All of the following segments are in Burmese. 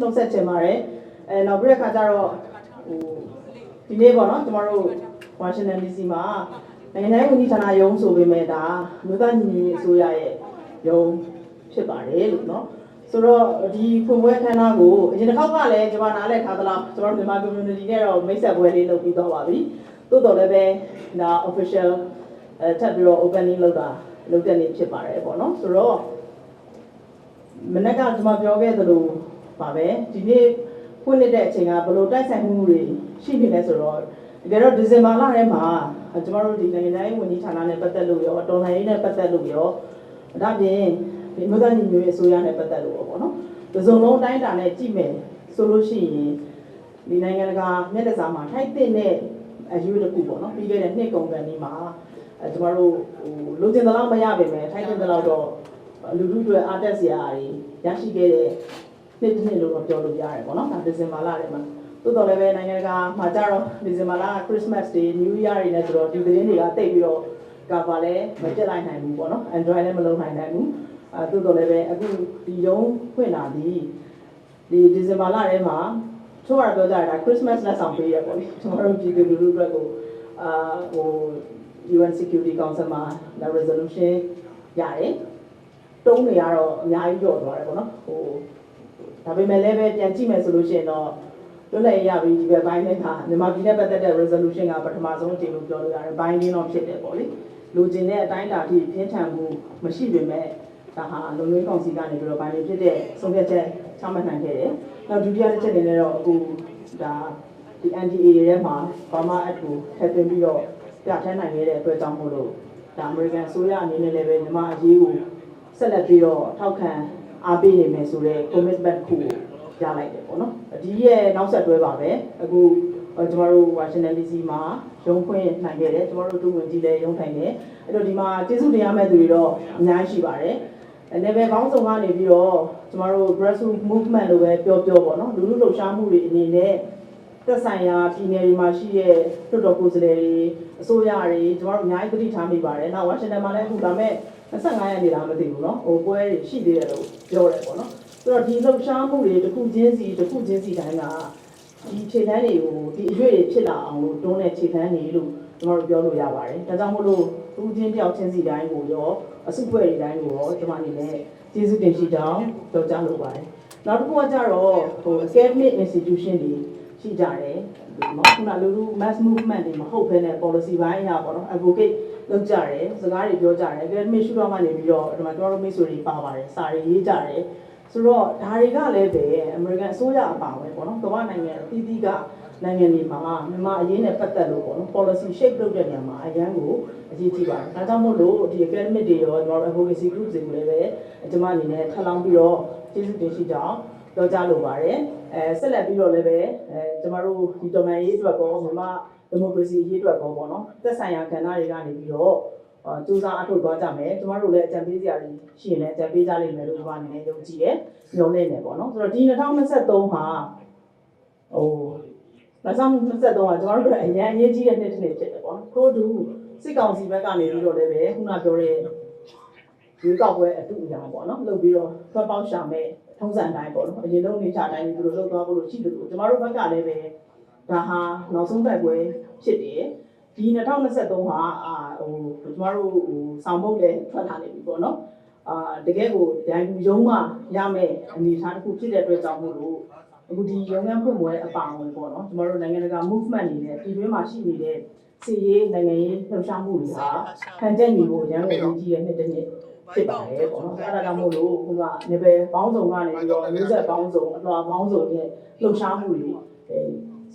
နှုတ်ဆက်ချင်ပါတယ်အဲနောက်ပြီးတဲ့ခါကျတော့ဟိုဒီနေ့ပေါ့နော်ကျမတို့ဝါရှင်တန် DC မှာနိုင်ငံတိုင်းဝန်ကြီးဌာနရုံးဆိုပေမဲ့ဒါမြို့သားညီညွတ်ရေးအစိုးရရဲ့ရုံးဖြစ်ပါတယ်လို့နော်ဆိုတော့ဒီဖွင့်ပွဲအခမ်းအနားကိုအရင်တစ်ခေါက်ကလည်းကျွန်မနားလည်ထားသလားကျွန်တော်တို့မြန်မာ community နဲ့တော့မိတ်ဆက်ပွဲလေးလုပ်ပြီးတော့ပါပြီသို့တော်လည်းပဲဒါ official အဲထပ်ပြီးတော့ opening လုပ်တာလုပ်တဲ့နေ့ဖြစ်ပါတယ်ပေါ့နော်ဆိုတော့မနေ့ကကျွန်မပြောခဲ့သလို ပါပဲဒီနေ့ဖွင့်လှစ်တဲ့အချိန်ကဘယ်လိုတိုက်ဆိုင်မှုတွေရှိနေလဲဆိုတော့တကယ်တော့ဒီဇင်ဘာလထဲမှာကျွန်တော်တို့ဒီနိုင်ငံတိုင်းဝန်ကြီးဌာနနဲ့ပတ်သက်လို့ရောတော်လှန်ရေးနဲ့ပတ်သက်လို့ရောဒါပြင်ဒီမြို့သားညီညွတ်ရေးအစိုးရနဲ့ပတ်သက်လို့ရောပေါ့နော်ဒီစုံလုံးအတိုင်းအတာနဲ့ကြည့်မယ်ဆိုလို့ရှိရင်ဒီနိုင်ငံတကာမျက်နှာစာမှာထိုက်တဲ့အယူတစ်ခုပေါ့နော်ပြီးခဲ့တဲ့နှစ်ကုန်ကန်นี้မှာအဲကျွန်တော်တို့ဟိုလိုချင်တဲ့လောက်မရပါပဲထိုက်တဲ့လောက်တော့လူလူတွေအားတက်စရာတွေရရှိခဲ့တဲ့ နှစ်တစ်နှစ်လို့တော့ပြောလို့ရတယ်ပေါ့နော်ဒါဒီဇင်ဘာလထဲမှာတိုးတော်လည်းပဲနိုင်ငံတကာမှာကြတော့ဒီဇင်ဘာလ Christmas Day New Year တွေနဲ့ဆိုတော့ဒီသတင်းတွေကတိတ်ပြီးတော့ကဘာလည်းမပြတ်လိုက်နိုင်ဘူးပေါ့နော် Android လည်းမလုံးနိုင်နိုင်ဘူးအဲတိုးတော်လည်းပဲအခုဒီရုံးဖွင့်လာပြီးဒီဒီဇင်ဘာလထဲမှာချိုးရပြောကြတာ Christmas လက်ဆောင်ပေးရပေါ့လေကျွန်တော်တို့ပြည်သူလူထုအတွက်ကိုအာဟို UN Security Council မှာ resolution ရတယ်တုံးတွေကတော့အများကြီးကြော့သွားတယ်ပေါ့နော်ဟို ဒါပေမဲ့လည်းပဲပြန်ကြည့်မယ်ဆိုလို့ရှိရင်တော့လွတ်လပ်ရေးရပြီးဒီဘက်ဘိုင်းနဲ့ကမြန်မာပြည်နဲ့ပတ်သက်တဲ့ resolution ကပထမဆုံးအကြိမ်လို့ပြောလို့ရတယ်ဘိုင်းရင်းတော့ဖြစ်တယ်ပေါ့လေလူကျင်တဲ့အတိုင်းအတာအထိပြင်းထန်မှုမရှိပေမဲ့ဒါဟာလုံငွေကောင်စီကနေပြီးတော့ဘိုင်းရင်းဖြစ်တဲ့ဆုံးဖြတ်ချက်ချမှတ်နိုင်ခဲ့တယ်နောက်ဒုတိယတစ်ချက်အနေနဲ့တော့အခုဒါဒီ NDA တွေထဲမှာဘာမှအထူထည့်သွင်းပြီးတော့ပြဋ္ဌာန်းနိုင်ခဲ့တဲ့အတွက်ကြောင့်မို့လို့ဒါ American အစိုးရအနေနဲ့လည်းပဲမြန်မာအရေးကိုဆက်လက်ပြီးတော့ထောက်ခံ အားပေးနေမယ်ဆိုတော့ commitment ခုကိုရလိုက်တယ်ပေါ့နော်ဒီရဲ့နောက်ဆက်တွဲပါပဲအခုကျမတို့ Washington DC မှာရုံးဖွင့်နိုင်ခဲ့တယ်ကျမတို့တူဝင်ကြီးလည်းရုံးထိုင်တယ်အဲ့တော့ဒီမှာကျေးဇူးတင်ရမယ့်သူတွေတော့အများကြီးရှိပါတယ်အဲ level ပေါင်းစုံကနေပြီးတော့ကျမတို့ grassroots movement လို့ပဲပြောပြောပေါ့နော်လူလူလှုပ်ရှားမှုတွေအနေနဲ့ သက်ဆိုင်ရာပြည်နယ်တွေမှာရှိတဲ့လွှတ်တော်ကိုယ်စားလှယ်တွေအစိုးရတွေကျမတို့အများကြီးသတိထားမိပါတယ်။နောက်ဝါရှင်တန်မှာလည်းအခုဒါမဲ့25ရက်နေလားမသိဘူးเนาะဟိုပွဲတွေရှိသေးတယ်လို့ပြောတယ်ပေါ့နော်ဆိုတော့ဒီလှုပ်ရှားမှုတွေတစ်ခုချင်းစီတစ်ခုချင်းစီတိုင်းကဒီခြေတန်းတွေကိုဒီအရွေ့တွေဖြစ်လာအောင်လို့တွန်းတဲ့ခြေတန်းတွေလို့ကျွန်တော်တို့ပြောလို့ရပါတယ်ဒါကြောင့်မို့လို့သူချင်းတယောက်ချင်းစီတိုင်းကိုရောအစုအဖွဲ့တွေတိုင်းကိုရောကျွန်မအနေနဲ့ကျေးဇူးတင်ရှိကြောင်းပြောကြားလိုပါတယ်နောက်တစ်ခုကကြတော့ဟို academic institution တွေ ရှိကြတယ်နော်ခုနလူလူ mass movement တွေမဟုတ်ဘဲနဲ့ policy ဘိုင်းအရာပေါ့နော် advocate လုပ်ကြတယ်စကားတွေပြောကြတယ် academic ရှုထောင့်ကနေပြီးတော့ဒီမှာကျွန်တော်တို့မိတ်ဆွေတွေပါပါတယ်စာတွေရေးကြတယ်ဆိုတော့ဒါတွေကလည်းပဲ American အစိုးရအပါပဲပေါ့နော်ကမ္ဘာနိုင်ငံအသီးသီးကနိုင်ငံတွေမှာမြန်မာအရေးနဲ့ပတ်သက်လို့ပေါ့နော် policy shape လုပ်တဲ့နေရာမှာအရန်ကိုအရေးကြီးပါတယ်ဒါကြောင့်မို့လို့ဒီ academic တွေရောကျွန်တော်တို့ advocacy group တွေကိုလည်းပဲကျွန်မအနေနဲ့ထပ်လောင်းပြီးတော့ကျေးဇူးတင်ရှိကြောင်း ပြောကြားလိုပါတယ်အဲဆက်လက်ပြီးတော့လည်းပဲအဲကျွန်တော်တို့ဒီတော်မန်ရေးအတွက်ကောမြန်မာဒီမိုကရေစီရေးအတွက်ကောပေါ့နော်သက်ဆိုင်ရာကဏ္ဍတွေကနေပြီးတော့အာစူးစမ်းအထောက်သွားကြမယ်ကျမတို့လည်းအကြံပေးစရာတွေရှိရင်လည်းအကြံပေးကြလိမ့်မယ်လို့ကျွန်မအနေနဲ့ယုံကြည်တယ်ညွှန်နေတယ်ပေါ့နော်ဆိုတော့ဒီ2023ဟာဟို2023ကကျွန်တော်တို့အရင်အရေးကြီးတဲ့နှစ်တစ်နှစ်ဖြစ်တယ်ပေါ့နော်ထို့တူစစ်ကောင်စီဘက်ကနေပြီးတော့လည်းပဲခုနပြောတဲ့ဒီကောက်ပွဲအတူအရာပေါ့နော်လုပ်ပြီးတော့ဖတ်ပေါက်ရှာမဲ့ ထုံးစံတိုင်းပေါ့နော်အရင်ဆုံးနေချတိုင်းဒီလိုလုပ်သွားဖို့လို့ရှိတယ်လို့ကျွန်တော်တို့ဘက်ကလည်းပဲဒါဟာနောက်ဆုံးတိုက်ပွဲဖြစ်တယ်ဒီ2023ဟာအာဟိုကျွန်တော်တို့ဟိုဆောင်းမုတ်လည်းထွက်လာနေပြီပေါ့နော်အာတကယ်ကိုဒိုင်လူရုံးမှရမယ့်အနေအထားတစ်ခုဖြစ်တဲ့အတွက်ကြောင့်မို့လို့အခုဒီရုံးခန်းဖွင့်ပွဲအပါအဝင်ပေါ့နော်ကျွန်တော်တို့နိုင်ငံတကာ movement တွေနဲ့ပြည်တွင်းမှာရှိနေတဲ့စီရေးနိုင်ငံရေးလှုပ်ရှားမှုတွေဟာခံချက်ညီဖို့ရန်ကုန်ကြီးရဲ့နှစ်တစ်နှစ် ဖြစ်ပါတယ်ပေါ့နော်အဲဒါကြောင့်မို့လို့ခုကနေပဲပေါင်းစုံကနေပြီးတော့မျိုးဆက်ပေါင်းစုံအလွှာပေါင်းစုံရဲ့လှုပ်ရှားမှုတွေအဲ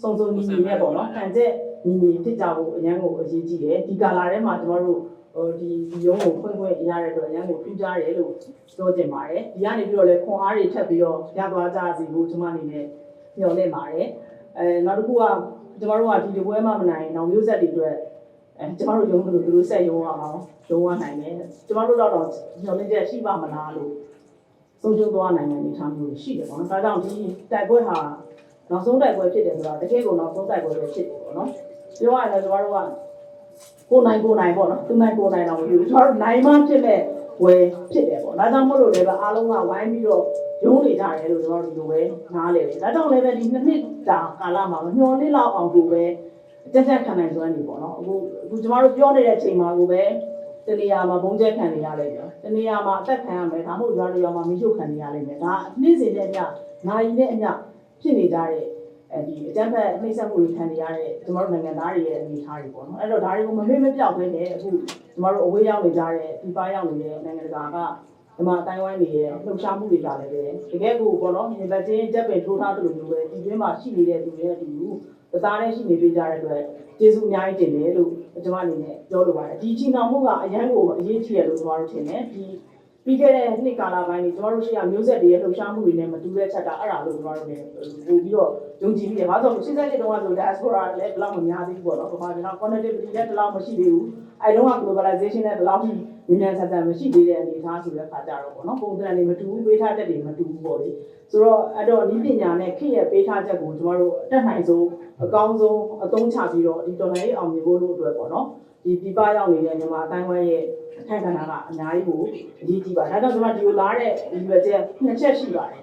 စုံစုံညီညီနဲ့ပေါ့နော်ခံချက်ညီညီဖြစ်ကြဖို့အရန်ကိုအရေးကြီးတယ်ဒီကာလာထဲမှာကျွန်တော်တို့ဟိုဒီဒီရုံးကိုဖွင့်ဖွင့်ရတဲ့အတွက်အရန်ကိုပြကြတယ်လို့ပြောချင်ပါတယ်ဒီကနေပြီးတော့လည်းခွန်အားတွေထပ်ပြီးတော့ရသွားကြစီဖို့ကျွန်မအနေနဲ့ညှော်လင့်ပါတယ်အဲနောက်တစ်ခုကကျွန်တော်တို့ကဒီဒီပွဲမှမနိုင်အောင်မျိုးဆက်တွေအတွက် အဲကျမတို့ရုံးလို့သူတို့ဆက်ရုံးအောင်ရုံးရနိုင်တယ်ကျမတို့တော့တော့ညှော်လင့်ချက်ရှိပါမလားလို့ဆုံးရှုံးသွားနိုင်တဲ့အနေအထားမျိုးရှိတယ်ပေါ့နော်ဒါကြောင့်ဒီတိုက်ပွဲဟာနောက်ဆုံးတိုက်ပွဲဖြစ်တယ်ဆိုတာတကယ်ကိုနောက်ဆုံးတိုက်ပွဲပဲဖြစ်တယ်ပေါ့နော်ပြောရရင်လည်းကျမတို့ကကိုနိုင်ကိုနိုင်ပေါ့နော်သူနိုင်ကိုနိုင်တော့မဖြစ်ဘူးကျမတို့နိုင်မှဖြစ်မဲ့ဝယ်ဖြစ်တယ်ပေါ့ဒါကြောင့်မို့လို့လည်းအားလုံးကဝိုင်းပြီးတော့ရုံးနေကြတယ်လို့ကျွန်တော်တို့ဒီလိုပဲနားလေတယ်ဒါကြောင့်လည်းပဲဒီနှစ်နှစ်တာကာလမှာမမျှော်လင့်လောက်အောင်ကိုပဲ တက်တက်ခံနိုင်စွမ်းနေပေါ့နော်အခုအခုကျွန်တော်တို့ပြောနေတဲ့အချိန်မှာကိုပဲတနေရာမှာဘုံကျဲခံနေရလိမ့်မယ်တနေရာမှာအသက်ခံရမယ်ဒါမှမဟုတ်ရွာတွေရွာမှာမိရှုခံနေရလိမ့်မယ်ဒါနေ့စဉ်နဲ့အမျှနိုင်နဲ့အမျှဖြစ်နေကြတဲ့အဲဒီအကြမ်းဖက်နှိမ့်ဆက်မှုတွေခံနေရတဲ့ကျွန်တော်တို့နိုင်ငံသားတွေရဲ့အနေအထားတွေပေါ့နော်အဲ့တော့ဒါတွေကိုမမေ့မပြောက်ပဲနဲ့အခုကျွန်တော်တို့အဝေးရောက်နေကြတဲ့ဒီပါရောက်နေတဲ့နိုင်ငံတကာကဒီမှာအတိုင်းဝိုင်းတွေရဲ့လှုပ်ရှားမှုတွေကလည်းပဲတကယ်ကိုပေါ့နော်ညီပတ်ချင်းတက်ပင်ထိုးထားသလိုမျိုးပဲဒီတွင်းမှာရှိနေတဲ့သူတွေနဲ့ဒီလူ သသားနဲ့ရှိနေပေးကြတဲ့အတွက်ကျေးဇူးအများကြီးတင်တယ်လို့ကျွန်မအနေနဲ့ပြောလိုပါတယ်ဒီချီနှောင်မှုကအရန်ကိုအရေးကြီးရလို့ကျွန်တော်တို့ထင်တယ်ဒီပြီးခဲ့တဲ့နှစ်ကာလပိုင်းကြီးကျွန်တော်တို့ရှိရမျိုးဆက်တွေရဲ့လှုပ်ရှားမှုတွေနဲ့မတူတဲ့ချက်တာအဲ့ဒါလို့ကျွန်တော်တို့လည်းပို့ပြီးတော့ယုံကြည်ပြီးတယ်။ဘာလို့လဲဆိုတော့88တုန်းကဆို diaspora လည်းဘယ်လောက်မများသေးဘူးပေါ့နော်။ဘာမှကျွန်တော် connectivity လည်းဘယ်လောက်မရှိသေးဘူး။ အဲတုန်းက globalization နဲ့ဘယ်လောက်ထိဉာဏ်ဆက်ဆက်မရှိသေးတဲ့အနေအထားဆိုတဲ့ခါကြတော့ပေါ့နော်။ပုံစံတွေမတူဘူးပေးထားချက်တွေမတူဘူးပေါ့လေ။ဆိုတော့အဲ့တော့ဒီပညာနဲ့ခေတ်ရဲ့ပေးထားချက်ကိုကျွန်တော်တို့အတက်နိုင်ဆုံးအကောင်းဆုံးအသုံးချပြီးတော့ဒီတော်လိုင်းရေးအောင်မြင်ဖို့လို့အတွက်ပေါ့နော်။ဒီပြပရောက်နေတဲ့မြန်မာအတိုင်းဝိုင်းရဲ့အခက်အခဲကအများကြီးကိုအရေးကြီးပါဒါကြောင့်ကျွန်မဒီကိုလာတဲ့ဒီဘက်ချက်နှစ်ချက်ရှိပါတယ်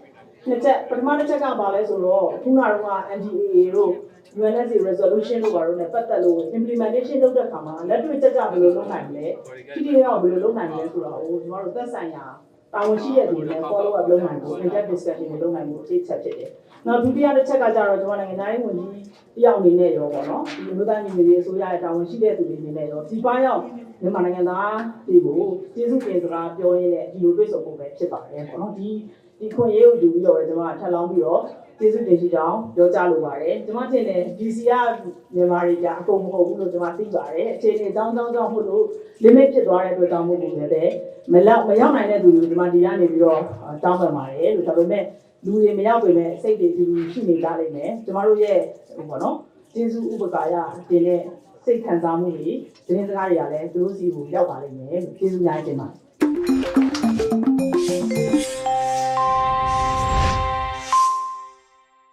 နှစ်ချက်ပထမတစ်ချက်ကဘာလဲဆိုတော့ခုနကတော့ NDAA တို့ UNSC resolution တို့ဘာလို့လဲပတ်သက်လို့ implementation လုပ်တဲ့အခါမှာလက်တွေ့ကြကြဘယ်လိုလုပ်နိုင်မလဲတိတိကျကျဘယ်လိုလုပ်နိုင်မလဲဆိုတာကိုကျွန်တော်တို့သက်ဆိုင်ရာတာဝန်ရှိတဲ့သူတွေ follow up လုပ်နိုင်ဖို့ in-depth discussion တွေလုပ်နိုင်ဖို့အခြေချက်ဖြစ်တယ်။နောက်ဒုတိယတစ်ချက်ကကြတော့ကျွန်တော်နိုင်ငံသားရေးဝန်ကြီးတယောက်အနေနဲ့ရောပေါ့နော်ဒီလူသားညီမတွေအစိုးရရဲ့တာဝန်ရှိတဲ့သူတွေအနေနဲ့ရောဒီပန်းရောက်မြန်မာနိုင်ငံသားတွေကိုကျေးဇူးတင်စကားပြောရင်းနဲ့ဒီလိုတွေ့ဆုံဖို့ပဲဖြစ်ပါတယ်ပေါ့နော်ဒီဒီခွင့်ရေးကိုယူပြီးတော့ကျွန်တော်ကထပ်လောင်းပြီးတော့ ကျေးဇူးတင်ရှိကြောင်းပြောကြားလိုပါတယ်ကျွန်မထင်တယ် DC ကမြန်မာတွေကြာအကုန်မဟုတ်ဘူးလို့ကျွန်မသိပါတယ်အခြေအနေအကြောင်းကြောင်းကြောင့်မို့လို့ limit ဖြစ်သွားတဲ့အတွက်ကြောင့်မို့လို့လည်းမလောက်မရောက်နိုင်တဲ့သူတွေဒီမှာဒီကနေပြီးတော့တောင်းပန်ပါတယ်လို့ဒါပေမဲ့လူတွေမရောက်ပေမဲ့စိတ်တွေဒီလိုရှိနေကြလိမ့်မယ်ကျမတို့ရဲ့ဟိုပေါ့နော်ကျေးဇူးဥပကာရတင်တဲ့စိတ်ခံစားမှုတွေတင်းစကားတွေကလည်းသူတို့စီကိုရောက်ပါလိမ့်မယ်လို့ကျေးဇူးများတင်ပါတယ်